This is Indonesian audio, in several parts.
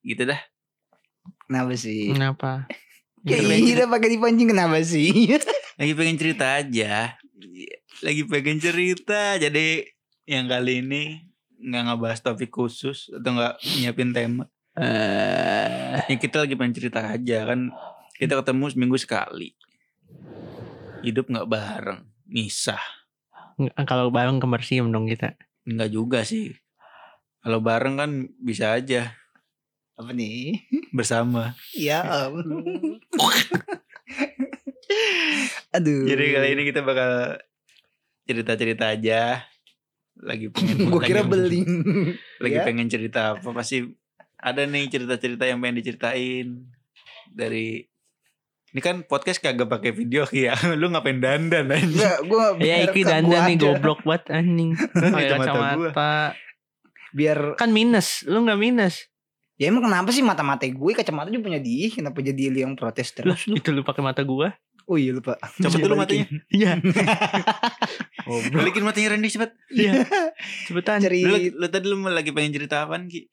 gitu dah Kenapa sih? Kenapa? Kayak Gitu. gila pakai dipancing kenapa sih? lagi pengen cerita aja lagi pengen cerita jadi yang kali ini nggak ngebahas topik khusus atau nggak nyiapin tema Eh, ya kita lagi pengen cerita aja kan kita ketemu seminggu sekali hidup nggak bareng misah kalau bareng kembar siam dong kita. nggak juga sih kalau bareng kan bisa aja Apa nih? bersama Ya om. Aduh. jadi kali ini kita bakal cerita cerita aja lagi pengen Gue kira lagi- beling. lagi Ya. pengen cerita apa pasti ada nih cerita-cerita yang pengen diceritain dari ini kan podcast kagak pakai video ya lu ngapain dandan aja Enggak, gue Ya Iki dandan nih goblok banget anjing. Gua. kacamata. Biar Kan minus, lu nggak minus. Ya emang kenapa sih mata-mata gue kacamata juga punya dia, kenapa jadi lu yang protes Lah, terus lu? itu lu pakai mata gua. Oh iya lupa. Coba dulu matanya. Iya. Oh, balikin matanya Randy cepet. Iya. Cepetan. Ceri Lu, lu tadi lu lagi pengen cerita apaan Ki?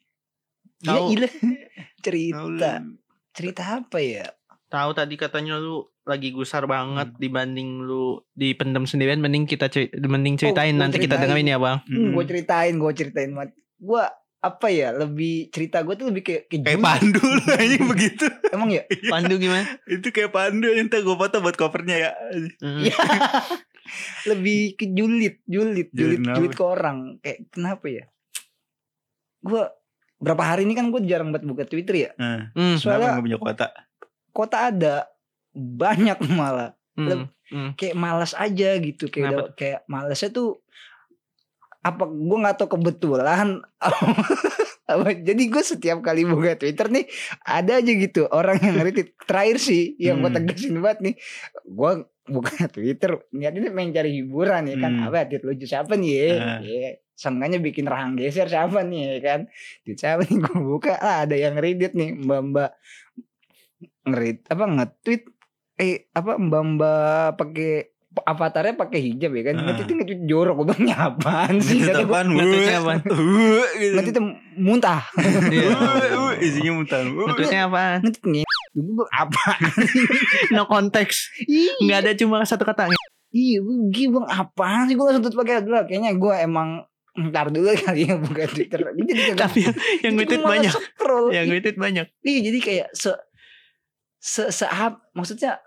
Iya, Tahu. iya. Oh, Cerita. lu- Cerita apa ya? Tahu tadi katanya lu lagi gusar banget dibanding lu dipendam sendirian mending kita ceri- mending ceritain gua nanti kita ceritain. dengerin ya, Bang. Mm. Gue ceritain, gue ceritain mat. Gue apa ya? Lebih cerita gue tuh lebih kayak kayak Kayak pandu lu aja begitu. Emang ya? Pandu gimana? Itu kayak pandu yang gue foto buat covernya ya. Mm. Iya. lebih ke julid, julid, Julid julid, julid ke orang. Kayak kenapa ya? Gue berapa hari ini kan gue jarang banget buka Twitter ya. Nah, Mm. kenapa Soalnya gak punya kuota? kota ada banyak malah. Mm. Mm. Kayak malas aja gitu. Kayak udah- kayak malasnya tuh apa gue nggak tahu kebetulan jadi gue setiap kali buka Twitter nih ada aja gitu orang yang retweet terakhir sih yang gue Hmm. tegasin banget nih gue buka Twitter niatnya main cari hiburan ya kan. Hmm. apa tweet lucu siapa nih? Ya ya seenggaknya bikin rahang geser siapa nih ya kan. Tweet siapa nih? Gue buka ah, ada yang reddit nih mbak mbak ngerit apa nge-tweet eh apa mbak mbak pakai avatarnya pakai hijab ya kan Ah. nge-tweet nge-tweet jorok gue bilang "Ini apaan sih gue apaan? Ngetweetnya apaan? Wuh, gitu. nge-tweet muntah Iya. Isinya muntah. Ngetweetnya apaan? nge-tweet nge gue apa No konteks. Nggak ada cuma satu kata. iya gue bilang apaan sih gue tutup pakai dulu kayaknya gue emang ntar dulu kali ya buka Twitter Gue jadi Tapi yang gua malah banyak. scroll. Yang nge-tweet banyak. Iya jadi kayak se se se maksudnya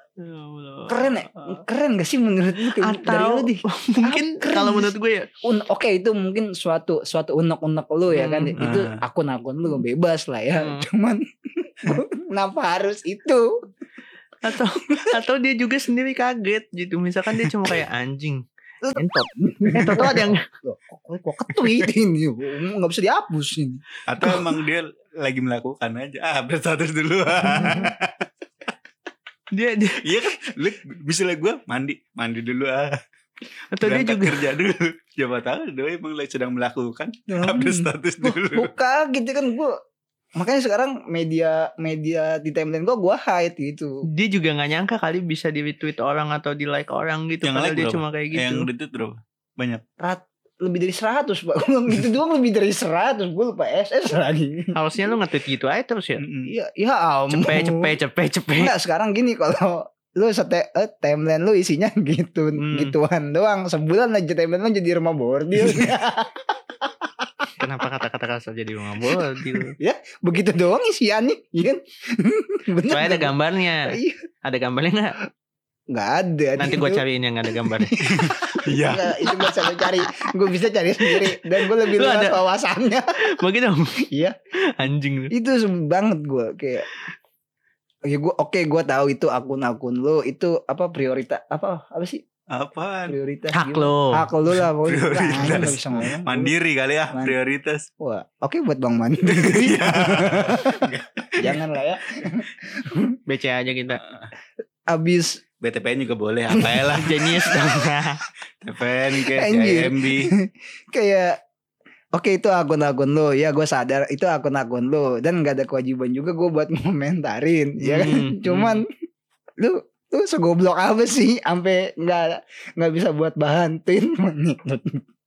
keren ya? Keren gak sih menurut lu kayak dari Atau lu di mungkin Keren. kalau menurut gue ya. Un- oke itu mungkin suatu suatu unek-unek lu ya kan Hmm. itu Ah. akun-akun lu bebas lah ya. Hmm. cuman kenapa harus itu? Atau atau dia juga sendiri kaget gitu. Misalkan dia cuma kayak anjing entot. Entot. Tuh ada yang kok kok ketweet ini? Nggak bisa dihapus ini. Atau emang dia lagi melakukan aja. Ah, update status dulu. dia, dia Iya kan, lu misalnya gue mandi, mandi dulu ah. atau dia juga kerja dulu. Siapa tahu dia emang lagi sedang melakukan update status dulu. buka gitu kan gue makanya sekarang media media di timeline gue gue hide gitu dia juga nggak nyangka kali bisa di retweet orang atau di like orang gitu Yang padahal like dia berapa? cuma kayak gitu Yang retweet bro, banyak. rat lebih dari 100 pak. Gitu doang lebih dari 100 gue lupa SS lagi. Harusnya lu nge-tweet gitu aja terus ya? Iya ya ampun. Cepet cepet cepet cepet. Enggak sekarang gini kalau lu sete eh, timeline lu isinya gitu Hmm. gituan doang. Sebulan aja timeline lu jadi rumah bordil. Kenapa kata-kata kasar jadi rumah bordil? Begitu doang isiannya iya kan? Bener Soalnya ada gambarnya. Iya. Ada gambarnya nggak nggak ada nanti gue cariin yang ada gambarnya Iya. Itu bisa cari gue bisa cari sendiri dan gue lebih Lu luas ada- wawasannya begitu iya anjing lu itu banget gue kayak ya gue oke gue tahu itu akun-akun lu itu apa prioritas apa apa sih Apaan? prioritas hak lo hak lu lah pokoknya Prioritas. Nggak bisa ngomong Mandiri kali ya, Man- prioritas. Wah, oke buat Bang Mandiri. Iya. Jangan lah ya. BC aja kita Abis BTPN juga boleh, apa lah. jenius dong TPN ke Anjir. JMB. kayak Oke itu akun-akun lo Ya gue sadar itu akun-akun lo Dan gak ada kewajiban juga gue buat ngomentarin Ya kan Hmm, Cuman Lu Lu segoblok apa sih Sampai gak, nggak bisa buat bahan tin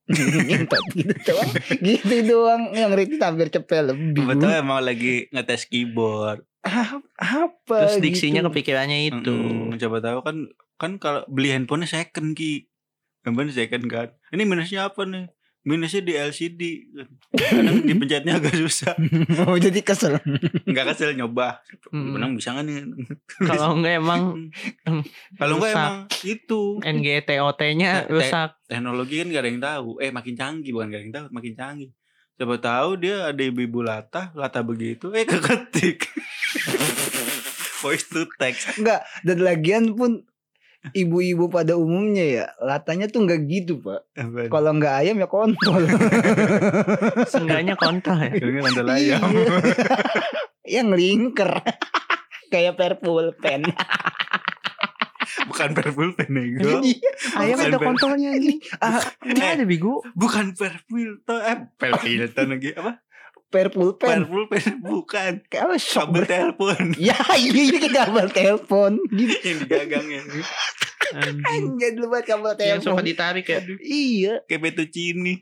Ngentot gitu doang. Gitu doang yang retweet hampir cepet lebih. Betul emang lagi ngetes keyboard. Ah, apa Terus diksinya gitu. kepikirannya itu. Mm-mm, coba tahu kan kan kalau beli handphonenya second ki. Handphone second kan. Ini minusnya apa nih? Minusnya di LCD. Kadang dipencetnya agak susah. Oh jadi kesel. Enggak kesel nyoba. Mm. Menang bisa nggak nih? Kalau enggak emang Kalau enggak rusak. emang itu NGTOT-nya Te- rusak. teknologi kan gak ada yang tahu. Eh makin canggih bukan gak ada yang tahu, makin canggih. Coba tahu dia ada ibu-ibu latah, latah begitu, eh keketik. Voice to text. Enggak, dan lagian pun ibu-ibu pada umumnya ya latanya tuh nggak gitu pak kalau nggak ayam ya kontol Seenggaknya kontrol ya. Nonton Iya. ayam. yang lingker kayak purple pen Bukan purple pen nego. Iya. Ayam ada pen. kontrolnya anjing. Ah, Enggak ada bigo. Bukan purple to eh purple to lagi apa? Purple pen Purple pen bukan. kayak apa shock Kabel ber- telepon ya ini ini kayak kabel telepon gitu yang digagangnya. Anjing. anjir lu buat kabel Yang suka telepon ditarik ya. iya Kayak fettuccine.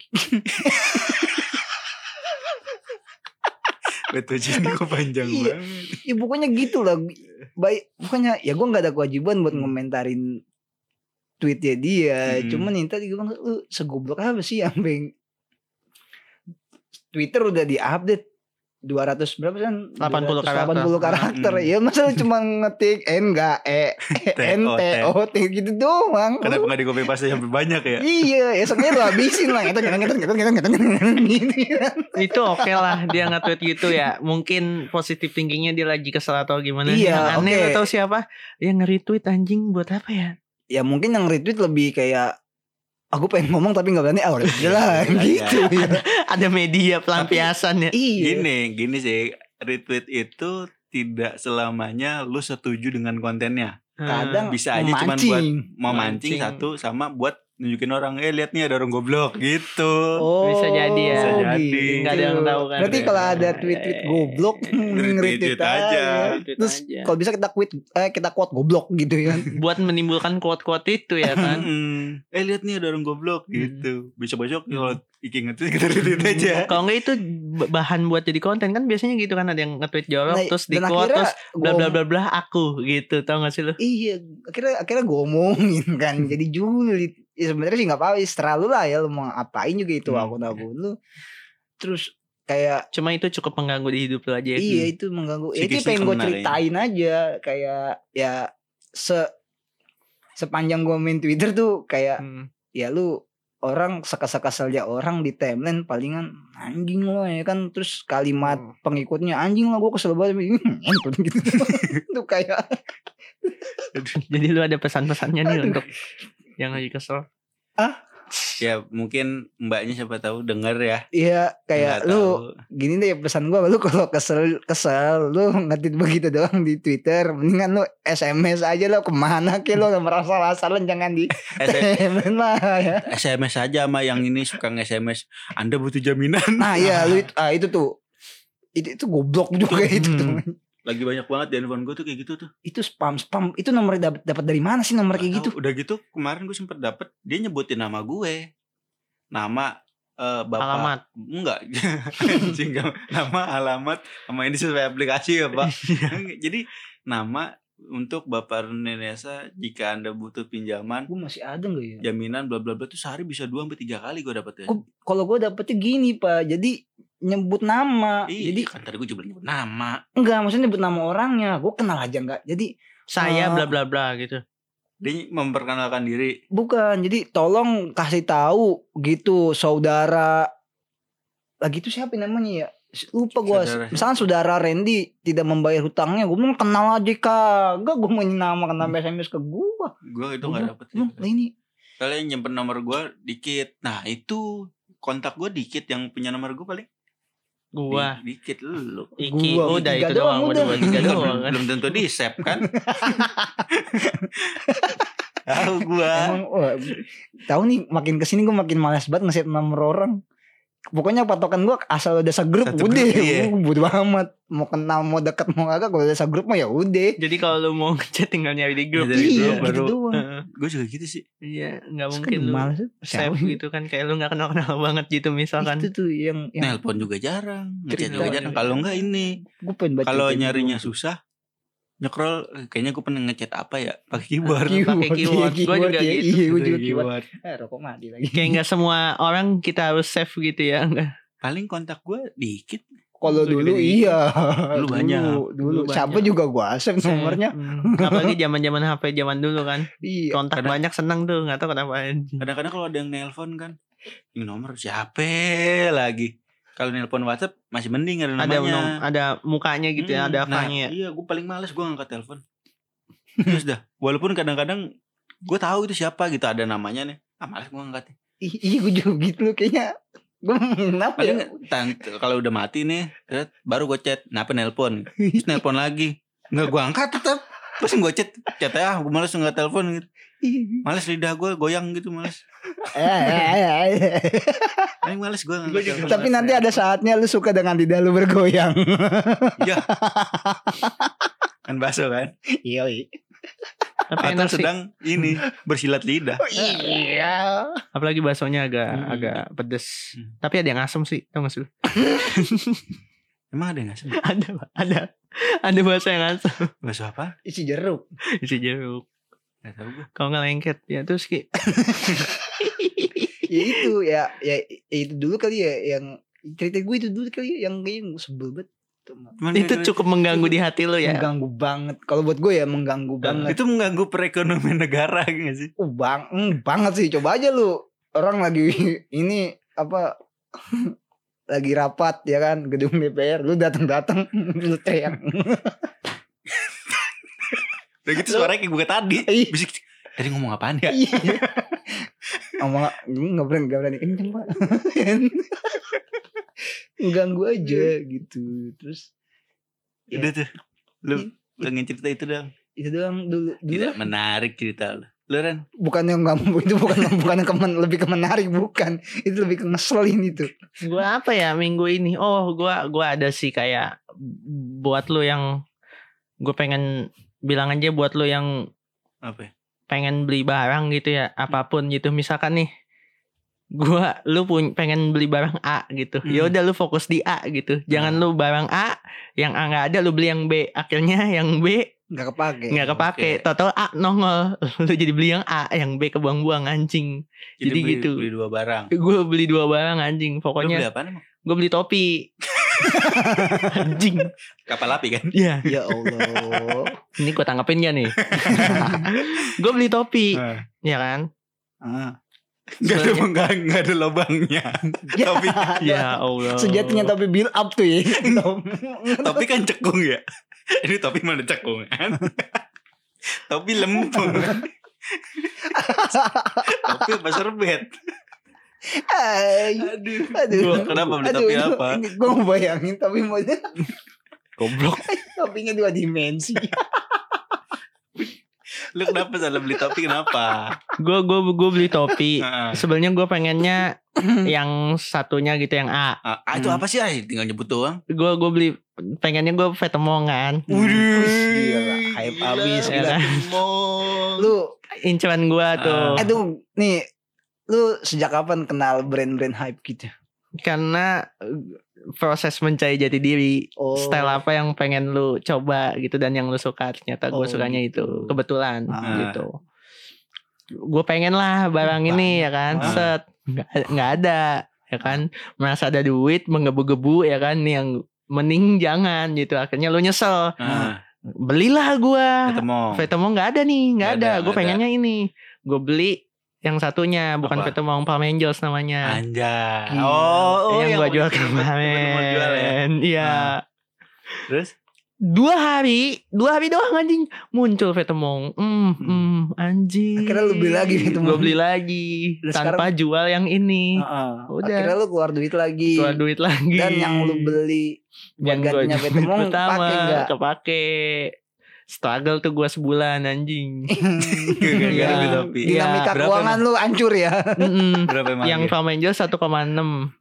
fettuccine kok panjang Iya. banget. ya pokoknya gitu lah baik pokoknya ya gue nggak ada kewajiban buat Hmm. ngomentarin tweetnya dia Hmm. cuman yang tadi gue bilang lu segoblok apa sih sampai Twitter udah diupdate 200 berapa kan 80 karakter. 80 karakter Hmm. ya masa lu cuma ngetik N enggak E N T O T gitu doang Kenapa nggak di copy paste sampai banyak ya? iya esoknya lu habisin lah ngetok ngetok ngetok ngetok ngetok ngetok gitu kan Itu oke lah dia nge-tweet gitu ya. Mungkin positif thinkingnya dia lagi kesel atau gimana. Iya, aneh oke. lu tahu siapa? Yang nge-retweet anjing buat apa ya? ya mungkin yang retweet lebih kayak aku pengen ngomong tapi nggak berani ah udah udah lah Iya, gitu ya. Ada media pelampiasan ya. iya Gini, gini sih, retweet itu tidak selamanya lu setuju dengan kontennya. kadang Bisa aja cuman buat memancing. Mancing. satu sama buat nunjukin orang, eh lihat nih ada orang goblok gitu. Oh, Bisa jadi ya. Bisa jadi. gitu. Nggak ada yang tahu kan. Berarti kalau ada Eh, tweet-tweet goblok, Retweet nge-retweet aja. Terus aja. kalau bisa kita quote, eh, kita quote goblok gitu ya. buat menimbulkan quote-quote itu ya kan. Eh lihat nih ada orang goblok Hmm. gitu. Besok-besok kalau Iki nge-tweet kita retweet aja. Kalau enggak itu bahan buat jadi konten kan biasanya gitu kan ada yang nge-tweet jorok Nah, terus di quote akhirnya terus bla bla bla bla aku gitu tau gak sih lu? Iya, akhirnya akhirnya gue omongin kan. Jadi julid. Ya sebenarnya sih nggak apa-apa, terserah lu lah ya lu mau ngapain juga itu Hmm. akun-akun lu. Terus kayak Cuma itu cukup mengganggu di hidup lu aja. iya itu mengganggu. Ya, itu pengen gue kena ya. ceritain aja kayak ya se sepanjang gue main Twitter tuh kayak Hmm. ya lu orang sekesal-kesalnya orang di timeline palingan anjing lo ya kan terus kalimat Hmm. pengikutnya anjing lah gue kesel banget gitu itu kayak Jadi lu ada pesan-pesannya nih untuk yang lagi kesel. Ya mungkin mbaknya siapa tahu denger ya. ya kayak Nggak lu tahu. gini deh pesan gue lu kalau kesel kesel lu ngetit begitu doang di Twitter mendingan lu SMS aja lo ke mana ke lo merasa rasalan jangan di S- timeline lah ya SMS aja sama yang ini suka nge-SMS. Anda butuh jaminan. nah iya lu itu, ah, itu tuh itu itu goblok juga itu tuh Lagi banyak banget di handphone gue tuh kayak gitu tuh. itu spam spam itu nomor dapat dapat dari mana sih nomor kayak Nggak gitu tahu, Udah gitu kemarin gue sempet dapet dia nyebutin nama gue. Nama eh, bapak Alamat. enggak anjing enggak. nama alamat sama ini sesuai aplikasi ya pak jadi nama untuk bapak Renesa jika anda butuh pinjaman gue masih ada nggak ya jaminan bla bla bla tuh sehari bisa dua sampai tiga kali gue dapetnya kalau gue dapetnya gini pak jadi nyebut nama. Iya, jadi kan tadi gue juga nyebut nama. Enggak maksudnya nyebut nama orangnya gue kenal aja enggak. Jadi Saya Ah. bla bla bla gitu. dia memperkenalkan diri. Bukan jadi tolong kasih tahu gitu saudara. Lagi itu siapa namanya ya? Lupa gue misalkan saudara Randy tidak membayar hutangnya gue mau kenal aja kak. Enggak gue mau nama kenal SMS ke gue gue itu nggak dapet lah ini. Kalian nyimpen nomor gue dikit. Nah itu kontak gue dikit yang punya nomor gue paling Gua. Di- dikit lu. Iki Gua, udah itu doang, doang, udah udah. dua tiga doang. Kan. belum tentu di save kan? Tahu gue emang wah, tahu nih makin ke sini gue makin malas banget nge nomor orang pokoknya patokan gua asal udah segrup Satu udah grup, iya. uh, bodo amat mau kenal mau deket mau kagak kalau udah segrup mah ya udah Jadi kalau lu mau ngechat tinggal nyari di grup. Dari iya grup gitu baru. doang Heeh. Gue juga gitu sih. Iya, nggak Terus mungkin kan lu males save gitu kan kayak lu nggak kenal kenal banget gitu misalkan. itu tuh yang yang Nelpon juga jarang, ngechat juga jarang. Kalau enggak ini, gue pengen kalau nyarinya dulu. susah, nyekrol kayaknya gue pernah ngechat apa ya pakai keyboard. Pakai keyword. iya, Gua juga iya, gitu. iya gue juga Pakai keyword eh rokok mati lagi Kayak nggak semua orang kita harus save gitu ya. Nggak. Paling kontak gue dikit. kalau Lu dulu gede. iya Dulu banyak. dulu, dulu. Dulu siapa banyak. juga gua save nomornya Hmm. Apalagi zaman-zaman HP zaman dulu kan. iya Kontak Kadang- banyak seneng tuh, nggak tahu kenapa. Kadang-kadang kalau ada yang nelpon kan, ini nomor siapa lagi? Kalau nelpon WhatsApp masih mending ada Ada namanya. nom- ada mukanya gitu ya, Hmm, ada nah, apanya ya. Iya, gue paling males gue ngangkat telepon. Terus dah, walaupun kadang-kadang gue tahu itu siapa gitu ada namanya nih. Ah males gue ngangkat. Ih, iya gue juga gitu loh kayaknya gue kenapa ya kalau udah mati nih, baru gue chat, kenapa nelpon? Terus nelpon lagi, nggak gue angkat tetap. Terus gue chat, chat ah, gue males nggak telepon gitu. Males lidah gue goyang gitu males. Eh, eh, eh, eh. Paling males gue tapi nanti ada saatnya lu suka dengan lidah lu bergoyang Iya. kan baso kan? iya iya. Tapi Atau enak sih. sedang ini bersilat lidah. iya Apalagi baksonya agak Hmm. agak pedes. Hmm. Tapi ada yang asem sih, tau gak sih? Emang ada nggak sih? ada, ada. Ada bakso yang asem. Baso apa? isi jeruk Isi jeruk. Gak tahu gue. Kalau nggak lengket ya terus kayak ya itu ya ya ya itu dulu kali ya yang cerita gue itu dulu kali ya yang kayaknya gue sebel banget Cuman itu cukup mengganggu di hati lo ya. mengganggu banget kalau buat gue ya mengganggu banget Itu mengganggu perekonomian negara gak sih? uh, bang mm, banget sih coba aja lu orang lagi ini apa lagi rapat ya kan gedung DPR lu datang datang lu teriak Udah gitu suaranya kayak gue tadi. Iya. Bisik. Tadi ngomong apaan ya? Iya. ngomong nggak berani nggak berani kenceng pak ganggu aja gitu terus Ya. Udah tuh. Lu Iya. pengen cerita itu dong. itu doang dulu dulu Tidak menarik cerita lu. Lu Ren. bukan yang nggak itu bukan bukan yang kemen, lebih ke menarik bukan itu lebih ke ngeselin itu Gua apa ya minggu ini? Oh, gua gua ada sih kayak buat lo yang gue pengen bilang aja buat lo yang Apa ya? pengen beli barang gitu ya apa pun gitu misalkan nih gua lu pun pengen beli barang A gitu Hmm. ya udah lu fokus di A gitu jangan lu barang A yang A nggak ada lu beli yang B akhirnya yang B nggak kepake nggak kepake oke. total A nongol lu jadi beli yang A yang B kebuang-buang anjing Jadi beli, gitu. Beli dua barang. gue beli dua barang anjing Lu beli pokoknya apa emang? gue beli topi anjing Kapal api kan? ya ya Allah ini gue tanggapin gak nih gue beli topi ya kan ah. Gak ada, gak, gak ada lubangnya. ya, Topi. ya Allah sejatinya tapi build up tuh ya Topi kan cekung ya. Ini topi mana cekung kan? topi lempung. topi apa serbet? Ay, Aduh. aduh Gua kenapa beli topi apa? gue mau bayangin tapi mau goblok topinya dua dimensi Lu kenapa salah beli topi kenapa? gue gue gue beli topi sebenarnya gue pengennya yang satunya gitu yang A Ah, ah, itu Hmm. apa sih? Ah, tinggal nyebut doang. gue gue beli pengennya gue Vetemong kan gila, hype abis, gila. kan? lu inceran gue tuh Ah. aduh nih lu sejak kapan kenal brand-brand hype gitu? Karena eh, proses mencari jati diri Oh. style apa yang pengen lu coba gitu dan yang lu suka ternyata gue Oh, sukanya gitu. itu kebetulan Ah. gitu. Gue pengen lah barang ini ya kan? Ah. set. Nggak ada ya kan? Merasa ada duit menggebu-gebu ya kan? Yang mending jangan gitu. Akhirnya lu nyesel. Ah, belilah gua. Ketemu. Vetemong nggak ada nih nggak ada, ada, gue pengennya ini. Gue beli yang satunya bukan Apa? Vetemong Palm Angels namanya. Anjay. Gila. Oh, yang gua jual jual ya. kemarin iya Terus? Dua hari dua hari doang anjing. Muncul Vetemong hmm, hmm anjing. Akhirnya lu beli lagi Vetemong. gue beli lagi. Dan tanpa jual yang ini. Heeh. Udah. akhirnya lu keluar duit lagi. Keluar duit lagi. Dan yang lu beli buat yang gua gantinya Vetemong pertama pakai nggak? kepake struggle tuh gue sebulan anjing. Gara-gara Iya. beli topi. Iya. Dinamika Berapa keuangan lu hancur ya. Mm-mm. Berapa emang? yang ya? Tom Angel 1,6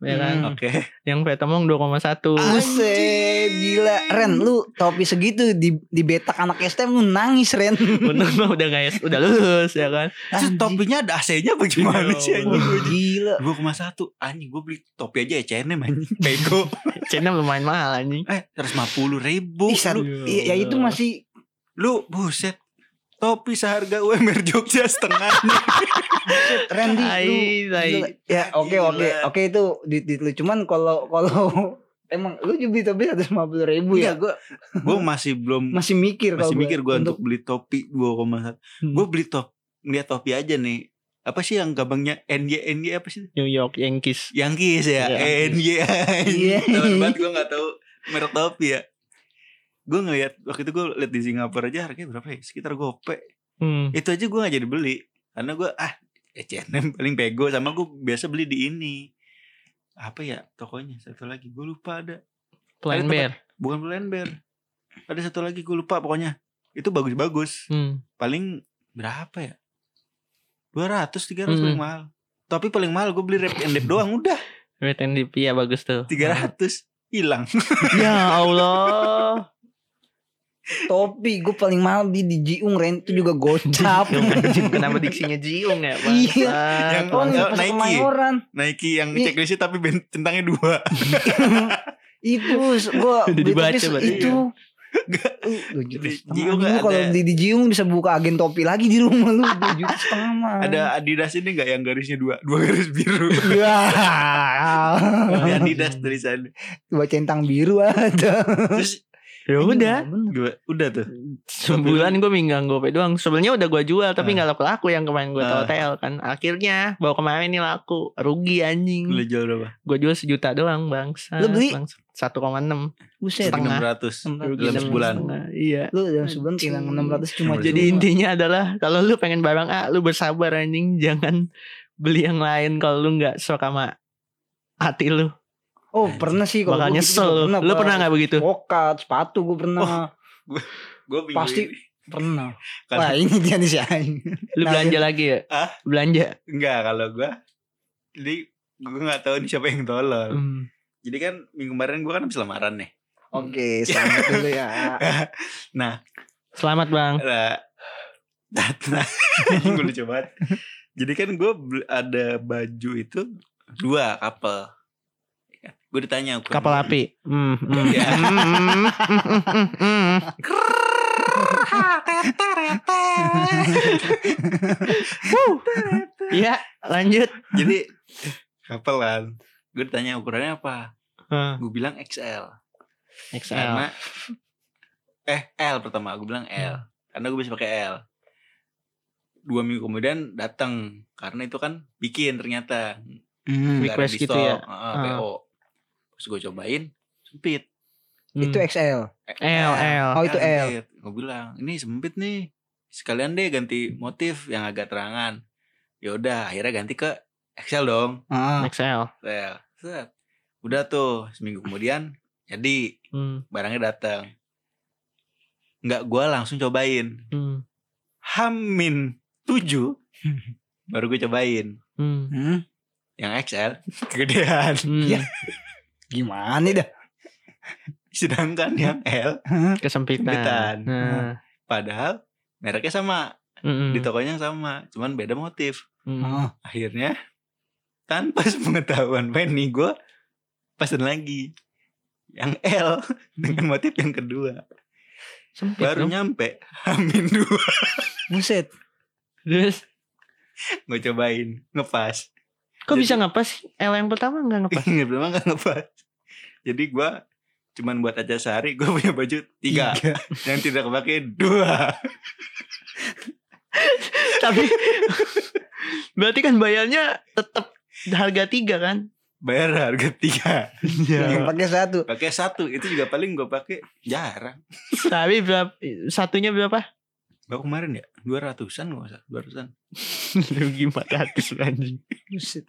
ya kan. Hmm. Oke. Yang Vetemong 2,1. Buset, gila. Ren, lu topi segitu di di betak anak STM lu nangis, Ren. Untung mah udah guys, udah lulus ya kan. Terus topinya ada AC-nya bagaimana sih Ya anjing? Oh, gila. Dua koma satu anjing gue beli topi aja H&M anjing bego Channel lumayan mahal anjing. eh seratus lima puluh ribu Ih, iya, ya itu masih lu buset topi seharga UMR Jogja setengahnya Randy lu Tai, tai. gila. ya oke Gila. oke oke itu di, di, lu. cuman kalau kalau emang lu juga beli topi seratus lima puluh ribu ya gue gue masih belum masih mikir masih mikir gue untuk beli topi dua koma satu Hmm. gue beli top lihat topi aja nih apa sih yang gampangnya NY NY apa sih New York Yankees. Yankees ya Iya, NY Iya. Tahu banget gue gak tahu merek topi ya gue ngeliat waktu itu gue liat di Singapura aja harganya berapa ya? Sekitar gope. Hmm. itu aja gue gak jadi beli. Karena gue ah H&M paling pego sama gue biasa beli di ini. Apa ya tokonya? Satu lagi. Gue lupa ada. Plan Bear. bukan Plan Bear. Ada satu lagi gue lupa pokoknya. Itu bagus-bagus. Hmm. paling berapa ya? 200 300 Hmm. paling mahal. Tapi paling mahal gue beli rap and Dip doang udah. Red and Deep ya bagus tuh. 300 hilang. Ya Allah. Topi gue paling mahal beli di Jiung Ren itu juga gocap Kenapa diksinya Jiung ya? Iya. Bangsat. Yang- oh Nike. pas kemayoran Nike yang Iya. checklistnya tapi ben- centangnya dua itu gue Udah dibaca berarti. itu Di setengah. Jiung nggak kalau beli di Jiung bisa buka agen topi lagi di rumah lu dua juta setengah mah ada Adidas ini nggak yang garisnya dua dua garis biru ya Di Adidas tulisannya dua centang biru ada terus Ya udah. Bener. gua udah tuh Sebulan gue minggang gope doang. Sebenarnya udah gue jual tapi Ah. nggak laku laku yang kemarin gue Ah. hotel kan. Akhirnya bawa kemarin ini laku. Rugi anjing. lu jual berapa Gue jual sejuta doang bangsa. Lu beli? Satu koma enam. Buset. Setengah. enam ratus Rugi dalam enam sebulan setengah. Iya. Lu dalam sebulan kehilangan 600 cuma Jadi cuma. intinya adalah kalau lu pengen barang A, lu bersabar anjing, jangan beli yang lain kalau lu nggak suka sama hati lu. Oh pernah sih kalau Bakal gitu nyesel lu. pernah, Lu pernah nggak begitu? Pokat, sepatu gue pernah gue bingung Pasti. ini. Pernah Kalau- Wah ini dia nih si Aing Lu Nah, belanja lagi ya? Ah? Belanja. enggak kalau gue jadi gue nggak tahu nih siapa yang tolol Hmm. jadi kan minggu kemarin gue kan habis lamaran nih Oke selamat dulu ya Selamat bang. Nah, nah, gue lucu banget. Jadi kan gue ada baju itu dua couple. Gue ditanya ukuran Kapal gua. api. Hmm. hmm. Iya. Lanjut. Jadi couple kan. Gue ditanya ukurannya apa? Hmm. Gue bilang XL. XL. Karena eh L pertama. Gue bilang L. Hmm. Karena gue bisa pakai L. Dua minggu kemudian datang karena itu kan bikin ternyata Hmm, Request gitu stok. ya? Heeh, Ah. PO. Terus gue cobain sempit. Hmm. Itu XL L, L. Oh, itu L. Gue bilang, ini sempit nih. Sekalian deh ganti motif yang agak terangan. Ya udah, akhirnya ganti ke XL dong. ah. XL. XL. Set. Udah tuh, seminggu kemudian jadi Hmm. barangnya datang. Nggak gue langsung cobain. Hmm. Hamin 7 baru gue cobain. Hmm. Hmm, Yang XL kegedean. Hmm. Gimana dah Sedangkan yang L Kesempitan. Kesempitan. Nah. padahal mereknya sama. Hmm. Di tokonya sama. Cuman beda motif. Hmm. Ah, akhirnya tanpa pengetahuan Penny gue pesen lagi yang L dengan motif yang kedua Sempit baru dong. nyampe Amin dua Buset Terus gue cobain ngepas kok Jadi- bisa ngepas? L yang pertama nggak ngepas? nggak memang nggak ngepas jadi gue cuman buat aja sehari gue punya baju tiga yang tidak kepake dua Tapi berarti kan bayarnya tetap harga tiga kan? bayar harga tiga Yang pakai satu pakai satu itu juga paling gue pakai jarang Tapi berapa? Satunya berapa? Baru kemarin ya dua ratusan nggak usah dua ratusan Rugi 400 anjing. Buset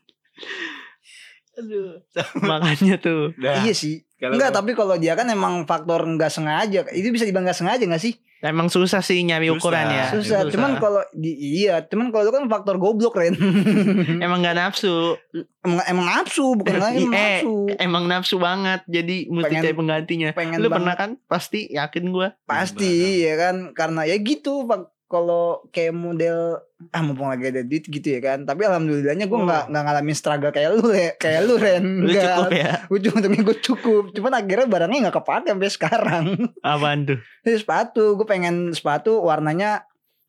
Aduh. Makanya tuh. Nah, Iya sih kalau Enggak tapi kalau dia kan emang faktor nggak sengaja Itu bisa dibilang nggak sengaja gak sih Emang susah sih nyari Susah. ukurannya. susah cuman kalau di iya cuman kalau itu kan faktor goblok Ren emang gak nafsu. emang, emang nafsu bukan lagi Eh, nafsu Emang nafsu banget. Jadi mesti Pengen- cari penggantinya. pengen Lu banget. pernah kan? Pasti yakin gua. pasti ya kan karena ya gitu Pak. Kalau kayak model ah mumpung lagi ada duit gitu ya kan tapi alhamdulillahnya gue Oh. nggak nggak ngalamin struggle kayak lu ya kayak lu Ren Lu Nggak. cukup ya. ujung gue cukup cuman akhirnya barangnya nggak kepake sampai sekarang Apaan tuh? Sepatu gue pengen sepatu warnanya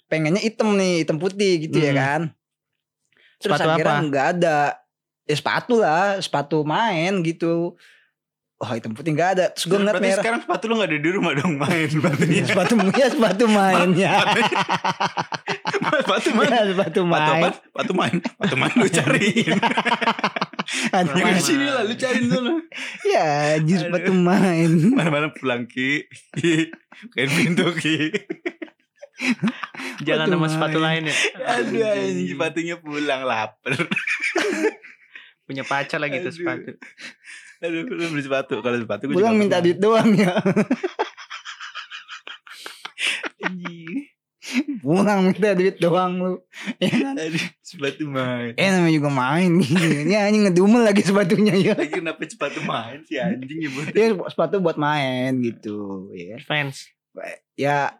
pengennya hitam nih hitam putih gitu ya Hmm. kan terus Sepatu akhirnya nggak ada ya sepatu lah sepatu main gitu oh hitam putih nggak ada terus gue ngeliat Berarti merah sekarang sepatu lu gak ada di rumah dong main sepatunya. sepatu ya sepatu mainnya sepatu main. Ya, sepatu Sepatu main? Sepatu main. Sepatu main lu cariin. Jangan di sini lah lu cariin dulu. ya anjir sepatu main Mana-mana pulang Ki. Kain pintu Ki. Jangan sama sepatu lain ya. Aduh anjing sepatunya pulang lapar. Punya pacar lagi tuh sepatu. Aduh lu beli sepatu. Kalau sepatu gue pulang minta duit doang ya pulang minta duit doang lu ya kan? Aduh sepatu main. eh namanya juga main gitu ini anjing ngedumel lagi sepatunya ya Lagi kenapa sepatu main sih anjing ya bro. ya sepatu buat main gitu ya Fans. ya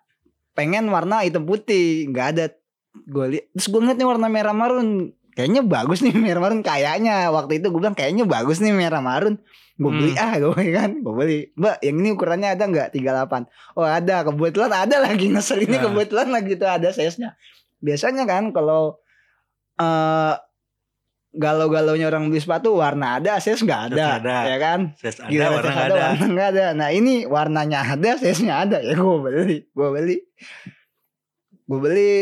pengen warna hitam putih nggak ada gue lihat terus gue ngeliat nih warna merah marun kayaknya bagus nih merah marun kayaknya. Waktu itu gue bilang kayaknya bagus nih merah marun. Gue beli ah gue kan gue beli. Mbak yang ini ukurannya ada nggak? 38 oh ada kebetulan ada lagi ngesel ini Nah. kebetulan lagi tuh ada size nya biasanya kan kalau eh galau-galaunya orang beli sepatu warna ada size nggak ada, ada. ya kan? Size ada Gila, warna size gak ada. warna nggak ada. Nah ini warnanya ada, size-nya ada ya gue beli, gue beli, gue beli,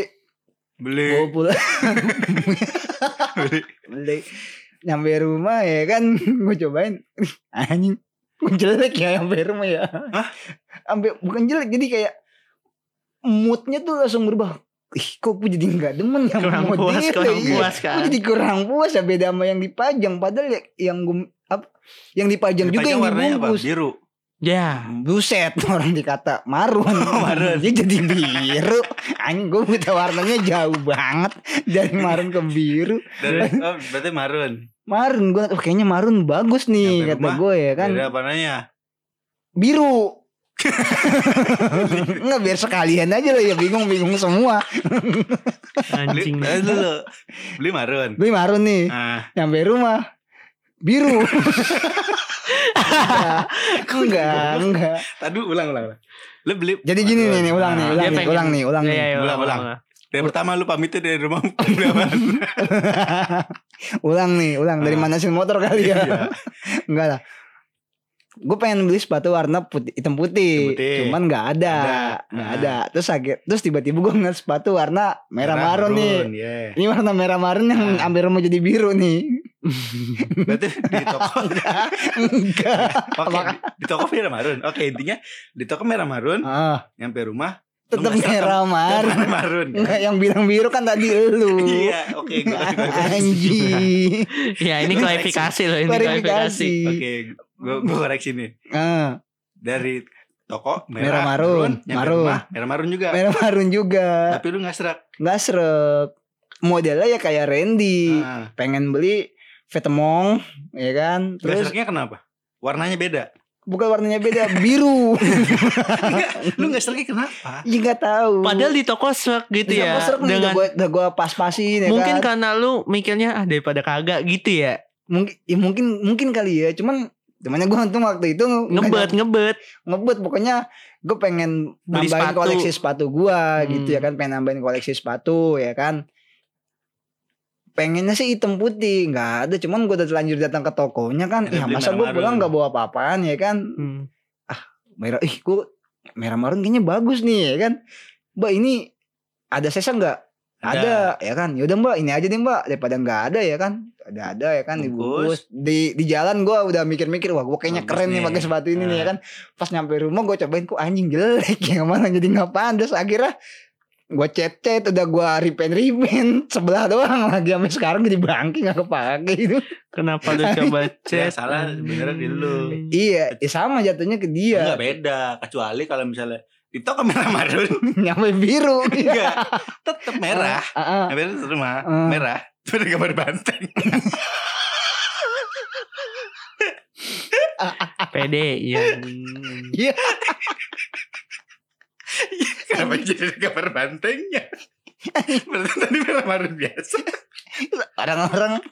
Beli. gue pulang Beli. nyampe rumah ya kan, gue cobain, anjing, jelek ya nyampe rumah ya, sampai bukan jelek jadi kayak moodnya tuh langsung berubah. Ih kok gue jadi nggak demen ya Kurang sama puas, model, kurang iya. puas Gue kan. jadi kurang puas ya beda sama yang dipajang padahal ya, yang gue apa yang dipajang, juga Dipajang yang warnanya apa? dibungkus Biru. Ya. Buset orang dikata marun Marun. Dia jadi biru Anjing gue buta warnanya jauh banget Dari marun ke biru Dari, oh, berarti marun. Marun gue oh, kayaknya marun bagus nih Nyampe Kata rumah, gue ya kan Dari apa namanya? Biru Enggak biar sekalian aja lah ya Bingung-bingung semua Anjing. eh, dulu. Beli marun. Beli marun nih Ah, Nyampe rumah Biru Enggak Enggak Enggak tadi ulang ulang. ulang. Lu beli Jadi gini nih, nih ulang nih Ulang Dia nih pengen- Ulang nih Ulang Iya, nih iya, Ulang, ulang. Dari pertama lu pamitnya dari rumah beli ulang nih, ulang dari Ah. manasin motor kali ya. Iya. Enggak lah. Gue pengen beli sepatu warna putih, hitam putih, putih. cuman nggak ada, Ada. nggak ada. Terus akhir, terus tiba-tiba gue ngeliat sepatu warna merah marun nih. iya. Ini warna merah marun yang Ah. hampir mau jadi biru nih. Berarti di toko Enggak. Oke, di, di toko merah marun. Oke, intinya di toko merah marun, Ah, nyampe rumah tetap nggak serak- merah marun. merah marun. kan? Enggak yang bilang biru kan tadi lu. Iya, oke. Anjing. Ya ini klarifikasi loh ini Klarifikasi. klarifikasi. Oke, gue gue koreksi nih. Ah, Dari toko Merah merah, marun, nyampe marun. rumah merah marun juga. merah marun juga. Tapi lu nggak serak. Nggak seret. Modelnya ya kayak Randy. Ah, pengen beli Vetemong ya kan nggak terus seraknya kenapa? Warnanya beda. bukan warnanya beda biru lu nggak seraknya kenapa? ya nggak tahu Padahal di toko serak gitu Bisa ya. serem nih, udah Dengan gua, udah gua pas-pasin ya mungkin kan. karena lu mikirnya ah daripada kagak gitu ya. mungkin ya mungkin mungkin kali ya cuman Cuman gue untung waktu itu Ngebet, ngebet. ngebut pokoknya gue pengen Beli nambahin sepatu. koleksi sepatu gue gitu Hmm. ya kan pengen nambahin koleksi sepatu ya kan pengennya sih hitam putih nggak ada cuman gue udah terlanjur datang ke tokonya kan Ada ya masa gue pulang nggak bawa apa-apaan ya kan Hmm. merah ih gue merah marun kayaknya bagus nih ya kan mbak ini ada sesa nggak ada. ya kan yaudah mbak ini aja deh mbak daripada nggak ada ya kan ada ada ya kan dibungkus Bungkus. di di jalan gue udah mikir-mikir wah gue kayaknya Bagus keren nih nih. pakai sepatu ini nih ya Nah. kan pas nyampe rumah gue cobain kok anjing jelek ya malah jadi nggak pantas akhirnya gue cet-cet udah gue repaint repaint sebelah doang lagi sampai sekarang jadi bangki nggak kepake itu Kenapa lu coba Ya, chat? salah sebenarnya di lu. iya ya sama jatuhnya ke dia Enggak beda, kecuali kalau misalnya Ditok merah marun. Nyampe biru. Enggak. Tetep merah. Ah, ah. Merah terima. Ah. Merah. Itu ada gambar banteng. Pede ya. Iya. Kenapa jadi gambar bantengnya? Berarti tadi merah marun biasa. Orang-orang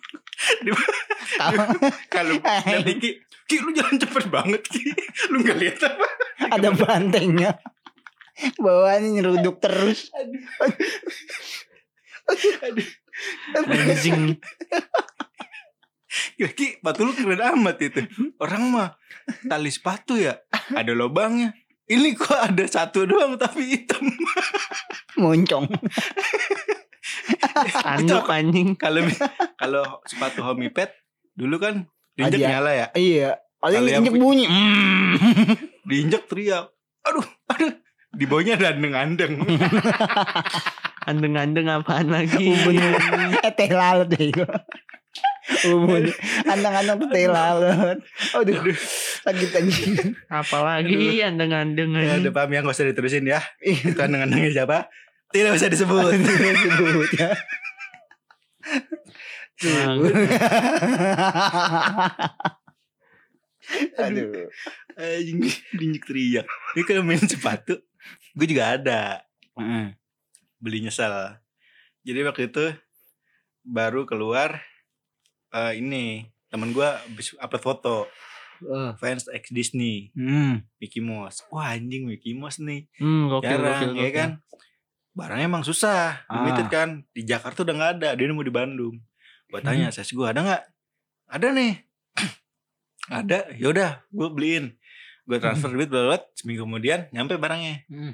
Kalau nanti Ki, Ki lu jalan cepet banget Ki. Lu gak lihat apa? ada bantengnya. Bawaannya nyeruduk terus. Anjing. Ya, Ki, sepatu lu keren amat itu. Orang mah tali sepatu ya, ada lubangnya. Ini kok ada satu doang tapi hitam. Moncong. Tanduk anjing. Kalau kalau sepatu homipet dulu kan diinjek nyala ya, Iya. Paling Kalau yang injek pu- bunyi. Mm. diinjek teriak. Aduh, aduh. Di bawahnya ada andeng-andeng. Andeng-andeng apaan lagi? Ubun. Eh teh lalat deh Ubun. Andang-andang tuh teh lalat. Aduh. Sakit anjing. Apalagi andeng-andeng ya, anjing. udah paham ya, gak usah diterusin ya. Itu andeng-andengnya siapa? Tidak usah disebut. Disebut ya. Aduh. Anjing, diinjek teriak. Ini kalau main sepatu, gue juga ada. beli nyesel. Jadi waktu itu baru keluar eh, ini temen gue habis upload foto Oh. fans ex Disney Hmm. Mickey Mouse. Wah anjing Mickey Mouse nih. Hmm, gokil, Jarang gokil, ya gokil. kan. Barangnya emang susah, Ah. limited kan. Di Jakarta udah nggak ada, dia nemu di Bandung. Gue tanya, Hmm. saya gue ada nggak? Ada nih. ada, yaudah, gue beliin. Gue transfer duit, bla seminggu kemudian nyampe barangnya. Hmm.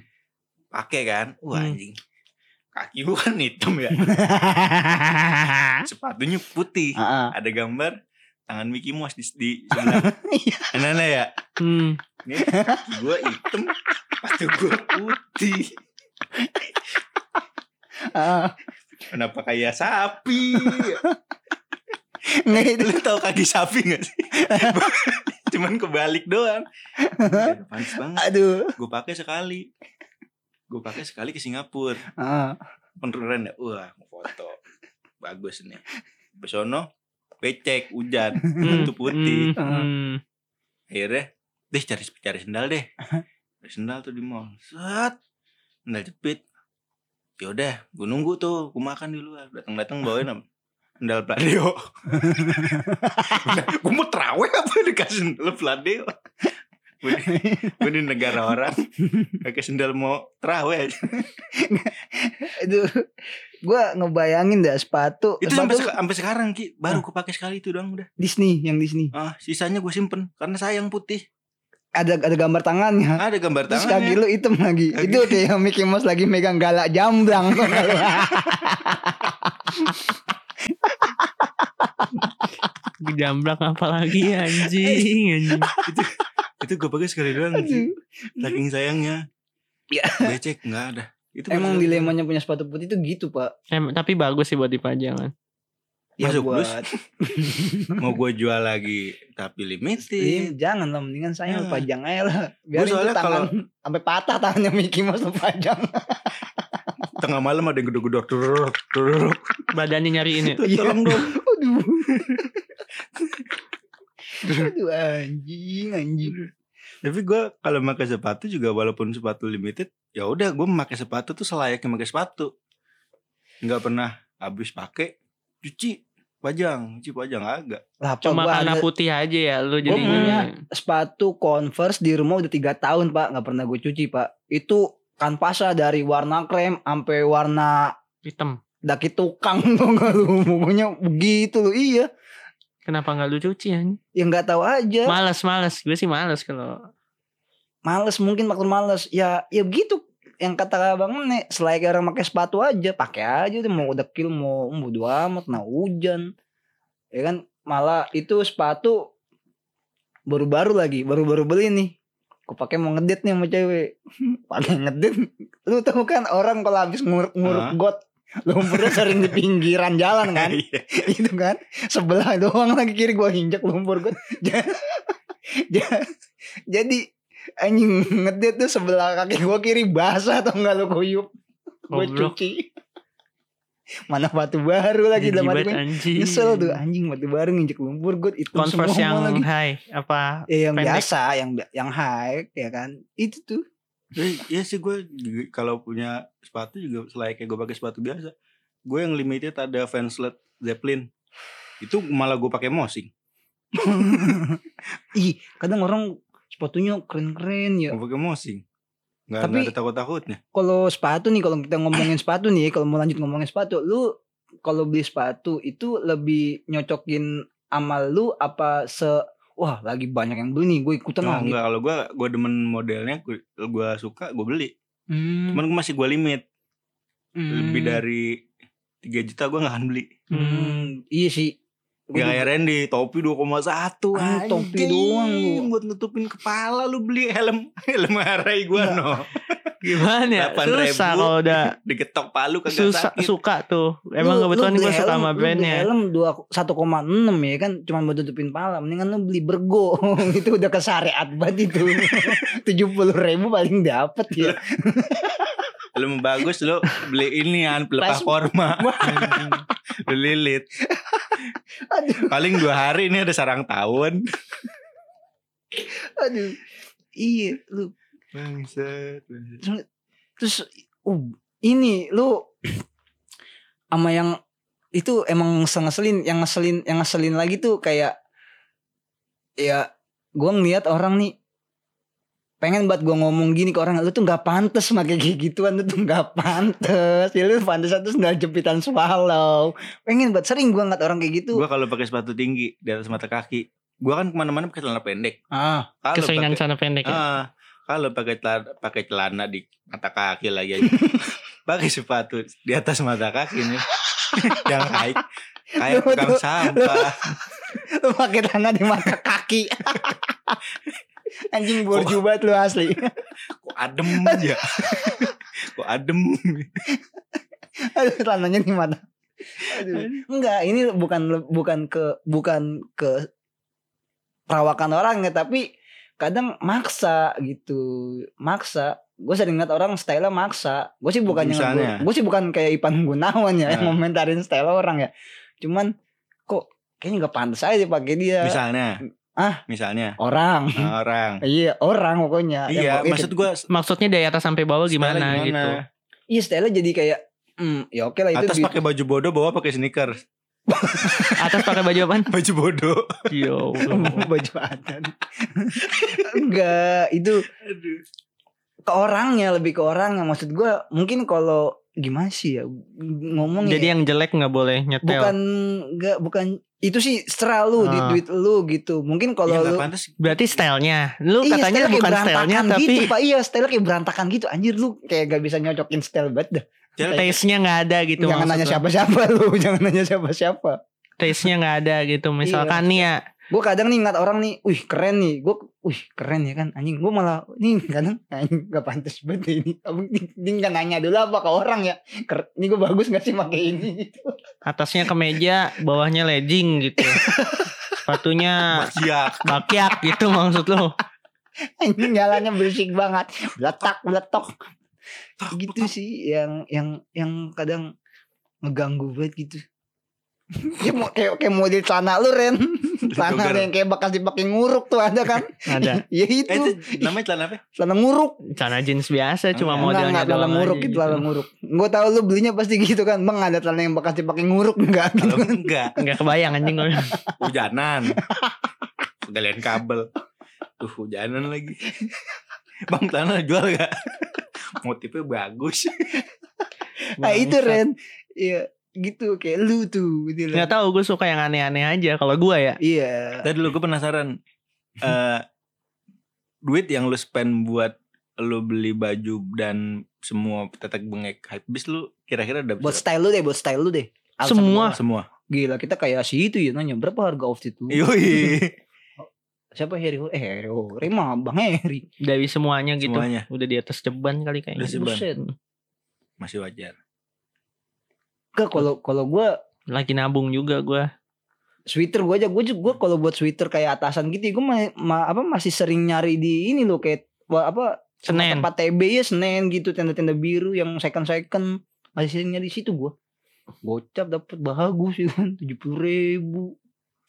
Pakai kan, wah Hmm. Kaki gue kan hitam ya, sepatunya putih. Ah. Ada gambar tangan Mickey Mouse di, di sebelah. Aneh-aneh ya. Hmm. Nih, kaki gue hitam, sepatu gue putih. Ah. Kenapa kayak sapi? Nggak itu. Lu tau kaki sapi gak sih? Cuman kebalik doang. Aduh. Gue pakai sekali. Gue pakai sekali ke Singapura. Ah. Penurunan ya. Wah, mau foto. Bagus nih. Besono becek hujan. Hmm. Itu putih. Hmm. Hmm. Akhirnya deh cari cari sendal deh. Cari sendal tuh di mall. Set. Sendal jepit. Yaudah, gue nunggu tuh, gue makan di luar. Datang-datang bawain apa? Sendal Pladeo. gue mau terawih apa dikasih sendal Pladeo? Gue di, gue di negara orang pakai sendal mau terawih. Itu gua ngebayangin dah sepatu. Itu sampai sepatu seka- sampai sekarang Ki, baru gue pakai sekali itu doang udah. Disney yang Disney. Ah, sisanya gue simpen karena sayang putih. Ada ada gambar tangannya. Ada gambar Terus kaki tangannya. lu hitam lagi. Kaki- Itu kayak Mickey Mouse lagi megang galak jamblang. Gejambrak apalagi anjing anjing. Itu gue pakai sekali doang sih. Saking sayangnya. Ya. Becek nggak ada. Itu Emang dilemanya punya sepatu putih itu gitu, Pak. Em, tapi bagus sih buat dipajang kan. Ya Masuk buat mau gue jual lagi tapi Iya, limited. jangan lah mendingan saya Ah. pajang aja lah. Biar itu soalnya tangan sampai patah tangannya Mickey Mouse pajang. Tengah malam ada yang gedor-gedor turuk turuk. Badannya nyariin ya. Tolong dong. Aduh. Aduh anjing anjing. Tapi gue kalau pakai sepatu juga walaupun sepatu limited, ya udah gue memakai sepatu tuh selayaknya pakai sepatu. Nggak pernah habis pakai cuci pajang, cuci pajang agak. Lah Cuma ada putih aja ya lu jadi punya sepatu Converse di rumah udah tiga tahun pak nggak pernah gue cuci pak. Itu kanvasnya dari warna krem sampai warna hitam. daki tukang tuh nggak lu pokoknya begitu lu iya Kenapa nggak lu cuci ya? ya nggak tahu aja. Males males. Gue sih males kalau males mungkin faktor males. Ya ya begitu. Yang kata bang nih selayaknya orang pakai sepatu aja pakai aja tuh. Mau dekil mau bodo amat nah hujan. Ya kan? Malah itu sepatu baru-baru lagi baru-baru beli nih. Aku pakai mau ngedit nih sama cewek. Pakai ngedit. Lu tahu kan orang kalau habis nguruk nguruk Hah? got lumpurnya sering di pinggiran jalan kan Iya. itu kan sebelah doang lagi kiri gua injek lumpur ja- jadi Anjing ngedit tuh sebelah kaki gue kiri basah atau enggak lu kuyup. Gue cuci. Mana batu baru lagi dalam hati gue. anjing. Nyesel tuh anjing batu baru nginjek lumpur gue itu Converse yang lagi. high apa Ya, yang pendek. biasa, yang yang high ya kan. Itu tuh. Iya sih gue kalau punya sepatu juga selayaknya gue pakai sepatu biasa. Gue yang limited ada Vanslet Zeppelin. Itu malah gue pakai mosing. Ih, kadang orang sepatunya keren-keren ya. Gue pakai mosing. Nggak, Tapi- ada takut-takutnya. Kalau sepatu nih, kalau kita ngomongin sepatu nih, kalau mau lanjut ngomongin sepatu, lu kalau beli sepatu itu lebih nyocokin sama lu apa se wah lagi banyak yang beli nih, gue ikutan Oh, lah gitu. enggak, kalau gue gue demen modelnya, gue, gue suka, gue beli. Hmm, Cuman gue masih gue limit. Lebih hmm, dari 3 juta gue gak akan beli. hmm, iya sih. Juga- kayak Randy, topi 2,1 Ah, topi doang lu. Buat nutupin kepala lu beli helm Helm Harai gue no gimana ya 8.000. susah kalau udah Digetok palu kagak susah sakit suka tuh emang Lu- kebetulan lu gue suka sama lu beli brandnya Helm dua satu koma enam ya kan, cuma buat tutupin pala. Mendingan lu beli bergo, itu udah ke syariat banget itu. Tujuh puluh ribu paling dapet ya. Helm bagus lu beli ini an korma Lu lilit Aduh, Paling dua hari ini ada sarang tawon aduh. Iya, lu Bangsat. terus uh, ini lu sama yang itu emang ngeselin yang ngeselin yang ngeselin lagi tuh kayak ya gua ngeliat orang nih pengen buat gua ngomong gini ke orang lu tuh nggak pantas pakai kayak gituan lu tuh nggak pantas ya lu pantas terus nggak jepitan swallow. Pengen buat sering gua ngeliat orang kayak gitu. Gue kalau pakai sepatu tinggi Di atas mata kaki Gue kan ke mana-mana pakai celana pendek. Ah. Keseringan pakai sana pendek ya? Ah, Kalau pakai celana, pakai celana di mata kaki lagi aja. Pakai sepatu di atas mata kaki nih. Yang high Kayak tukang sampah. Lu pakai tangan di mata kaki. Anjing borju banget lu asli. Kok adem aja Kok adem? Aduh, celananya di mana? Aduh. Enggak, ini bukan bukan ke bukan ke perawakan orang ya, tapi kadang maksa gitu. Maksa. Gue sering liat orang style maksa. Gue sih bukannya Misalnya? gue sih bukan kayak Ipan Gunawan ya yang Nah. ngomentarin style orang ya. Cuman kok kayaknya nggak pantas aja pakai dia. Misalnya Ah. Misalnya Orang. Orang Iya, orang pokoknya. Yang Iya pokoknya maksud gue maksudnya dari atas sampai bawah gimana, gitu Iya, style jadi kayak hmm, ya oke lah itu Atas pakai baju bodoh Bawah pakai sneakers atas pakai baju apaan Baju bodoh yo baju adat. Enggak, itu Aduh ke orangnya lebih ke orangnya. Maksud gua mungkin kalau gimana sih ya ngomong jadi yang jelek nggak boleh nyetel bukan enggak bukan itu sih setelah lu di Ah. duit lu gitu. Mungkin kalau gak lu pantas berarti stylenya lu Iya, katanya bukan stylenya berantakan tapi gitu, Pak. Iya, style kayak berantakan gitu. Anjir lu kayak gak bisa nyocokin style banget dah. Taste-nya nggak ada gitu Jangan nanya siapa-siapa lu, jangan nanya siapa-siapa. taste-nya nggak ada gitu. Iya. misalkan nih ya. Gue kadang nih ngeliat orang nih, wih keren nih, gue, wih keren ya kan, anjing gue malah nih kadang anjing gak pantas banget ini, ini, ini kan nanya dulu apa ke orang ya, ini gue bagus gak sih pakai ini? Gitu. atasnya kemeja bawahnya legging gitu. Sepatunya Iya bakyak gitu maksud lu Anjing jalannya berisik banget, letak letok, gitu sih yang yang yang kadang ngeganggu banget gitu. Ya mau kayak kayak model celana lu Ren, celana Jogger. yang kayak bekas dipakai nguruk tuh ada kan? ada ya Eh itu, itu namanya celana apa? celana nguruk. celana jeans biasa cuma Enggak, modelnya enggak, celana nguruk itu gitu. celana nguruk. Gue tahu lu belinya pasti gitu kan. Bang ada celana yang bekas dipakai nguruk enggak gitu. Kalau enggak nggak kebayang anjing Hujanan Galian kabel Tuh hujanan lagi Bang tanah jual gak? Motifnya bagus Nah itu. Ren. Iya gitu kayak lu tuh gitu loh. nggak tahu gue suka yang aneh-aneh aja kalau gue ya Iya. Tadi dulu gue penasaran eh Duit yang lu spend buat Lu beli baju dan semua tetek bengek hype bis lu kira-kira dapat Buat style lu deh, buat style lu deh. Alasan Semua. gua. semua. Gila kita kayak si itu ya nanya berapa harga outfit lu? Yoi. Siapa Harry? Eh Harry Harry mah Bang Harry. dari semuanya gitu Semuanya udah di atas ceban kali kayaknya Udah ceban. Buset. masih wajar. Enggak kalau kalau gue lagi nabung juga gue sweater gue aja gue juga gua kalau buat sweater kayak atasan gitu gue ma, ma- apa masih sering nyari di ini loh kayak wah, apa Senin. tempat TB ya Senen gitu tenda-tenda biru yang second second masih seringnya di situ gua gocap dapat bagus ya kan tujuh puluh ribu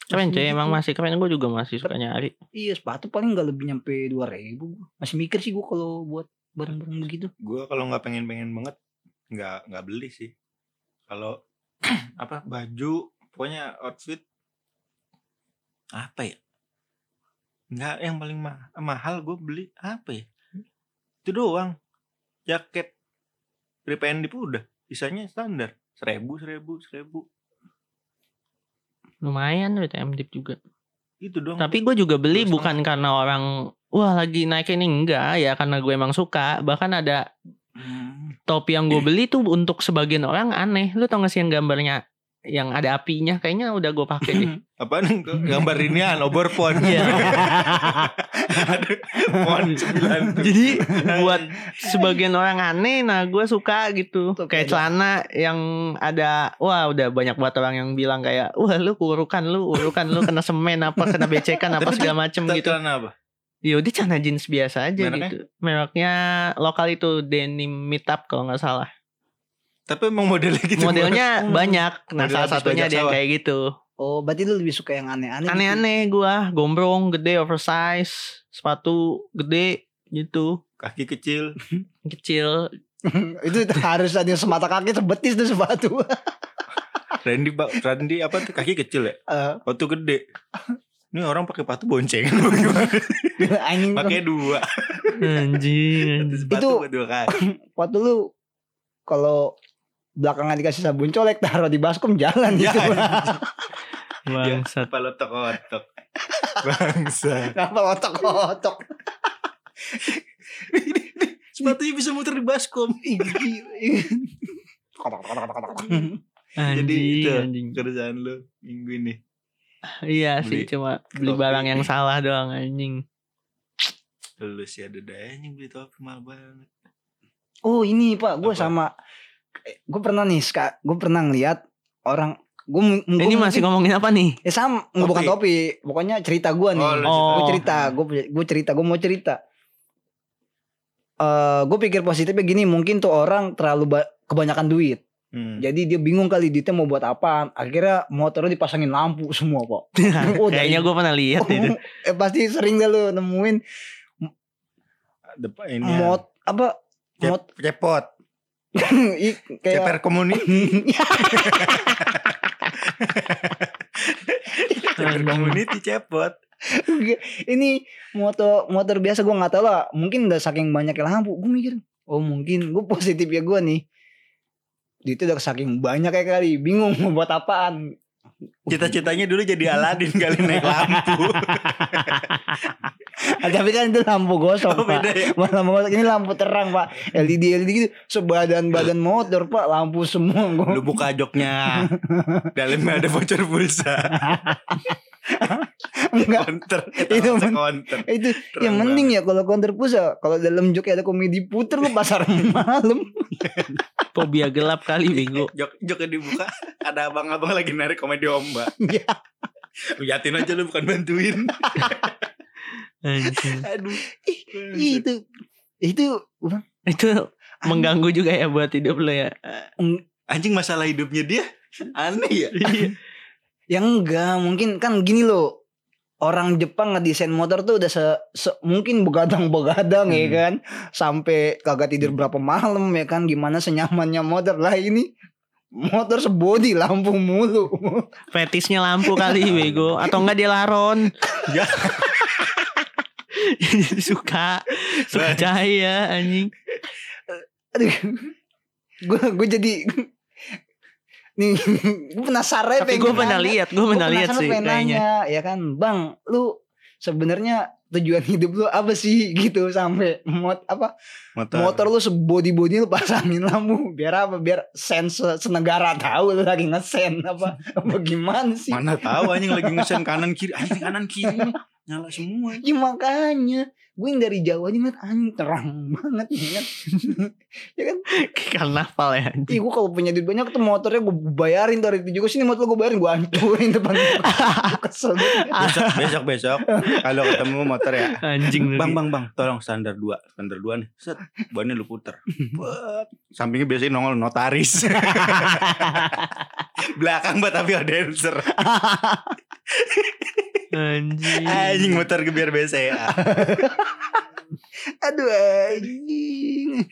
Keren cuy, emang masih keren. Gue juga masih suka nyari. iya sepatu paling nggak lebih nyampe dua ribu masih mikir sih gua kalau buat barang-barang begitu Gue kalau nggak pengen pengen banget nggak nggak beli sih. Kalau apa baju pokoknya outfit apa ya? Nggak yang paling ma- mahal gue beli apa ya? Itu doang. Jaket Pripendip udah. Sisanya standar. Seribu, seribu, seribu. Lumayan duit MDip juga. Itu doang. Tapi gue juga beli Dua bukan karena orang wah lagi naik ini enggak ya karena gue emang suka. Bahkan ada Hmm. topi yang gue beli tuh untuk sebagian orang aneh. Lu tau gak sih yang gambarnya yang ada apinya? Kayaknya udah gue pakai deh. Apaan gambar inian obor pon. Iya. Pon. Jadi buat sebagian orang aneh, nah gue suka gitu. Tuh, kayak celana yang ada, wah udah banyak buat orang yang bilang kayak, wah lu kurukan lu, urukan lu kena semen apa, kena becekan apa segala macem gitu. Celana apa? Yaudah celana jeans biasa aja Mereknya? gitu. Mereknya lokal itu denim meetup kalau nggak salah. Tapi emang modelnya gitu. Modelnya banyak. Nah Model salah satunya bajak ada yang sawah. kayak gitu. oh berarti lu lebih suka yang aneh-aneh gitu? Aneh-aneh gua, gombrong, gede, oversize, sepatu gede gitu, Kaki kecil. kecil. itu harus ada semata kaki sebetis tuh sepatu Randy, Pak. Randy apa tuh kaki kecil ya? Eh, Waktu gede. Ini orang pakai sepatu bonceng anjing Pakai dua. Anjing. Sepatu Itu- dua kaki. waktu lu kalau belakangan dikasih sabun colek taruh di baskom jalan Ya, gitu Bangsat. Apa otok-otok. Bangsa. Kenapa otok-otok Sepatunya bisa muter di baskom. Jadi Anjing, itu anjing. kerjaan lu minggu ini. Iya sih, Beli cuma beli topi. barang yang salah doang anjing. Lu sih ada dayanya beli topi mahal banget. Oh ini pak, gue Apa? sama gue pernah nih, gue pernah ngeliat orang gue Ini masih ngomongin apa nih? ya sama nggak bukan topi, pokoknya cerita gue nih. Oh, Oh. gue cerita, gue gue cerita, gue mau cerita. Eh, gue pikir positifnya gini, mungkin tuh orang terlalu ba- kebanyakan duit, Hmm. jadi dia bingung kali duitnya mau buat apa. Akhirnya motornya dipasangin lampu semua pak. Oh, Kayaknya gue pernah lihat itu. eh, pasti sering deh lu nemuin Depan ini ya. mot apa Cep- mot cepot. i- kayak Ceper community. Ceper community cepot. ini motor motor biasa gue nggak tahu lah mungkin udah saking banyaknya lampu gue mikir oh mungkin gue positif ya gue nih itu udah saking banyak ya kali bingung mau buat apaan Cita-citanya dulu jadi Aladin kali naik lampu. Ah, tapi kan itu lampu gosong Oh, pak ya. Bukan lampu gosong ini lampu terang pak LED LED gitu sebadan badan motor pak lampu semua Lu gue buka joknya. Dalamnya ada voucher pulsa. enggak Counter. Itu counter. itu Terang yang mending ya kalau counter pusat kalau dalam joknya ada komedi puter lu pasar malam Fobia gelap kali bego. Jok joknya dibuka, ada abang-abang lagi narik komedi ombak. Iya. Liatin aja lu bukan bantuin. Anjing. Aduh. Ih, itu itu Bang, Itu mengganggu juga ya buat hidup lo ya. Anjing masalah hidupnya dia aneh ya. yang enggak mungkin kan gini loh orang Jepang ngedesain motor tuh udah se, se- mungkin begadang-begadang ya Hmm. kan sampai kagak tidur berapa malam ya kan gimana senyamannya motor lah ini motor sebody lampu mulu Fetisnya lampu kali bego atau enggak dia laron. Ya. Jadi suka suka cahaya anjing. aduh gue gue jadi nih gue penasaran Tapi pengen gue pernah lihat, gue Gua pernah lihat sih kayaknya. nanya, ya kan bang lu sebenarnya tujuan hidup lu apa sih gitu sampai mot apa Motor. motor lu sebody body lu pasangin lampu biar apa biar sen se- senegara tahu lu lagi ngesen apa apa gimana sih Mana tahu anjing lagi ngesen kanan kiri, anjing kanan kiri. Nyala semua. Ya makanya gue yang dari jauh aja ngeliat anjing terang banget ya kan. ya kan. Karnaval ya. anjing. Ih gue kalau punya duit banyak tuh motornya gue bayarin tuh hari itu juga sini motor gue bayarin gue hancurin depan gue kesel. Besok besok besok kalau ketemu motor ya. Anjing. Bang bang bang, tolong standar 2 Standar 2 nih. Set, bannya lu puter. Buat. Sampingnya biasanya nongol notaris. Belakang mbak tapi ada dancer. Anjing. Anjing motor gebiar BCA. Aduh anjing.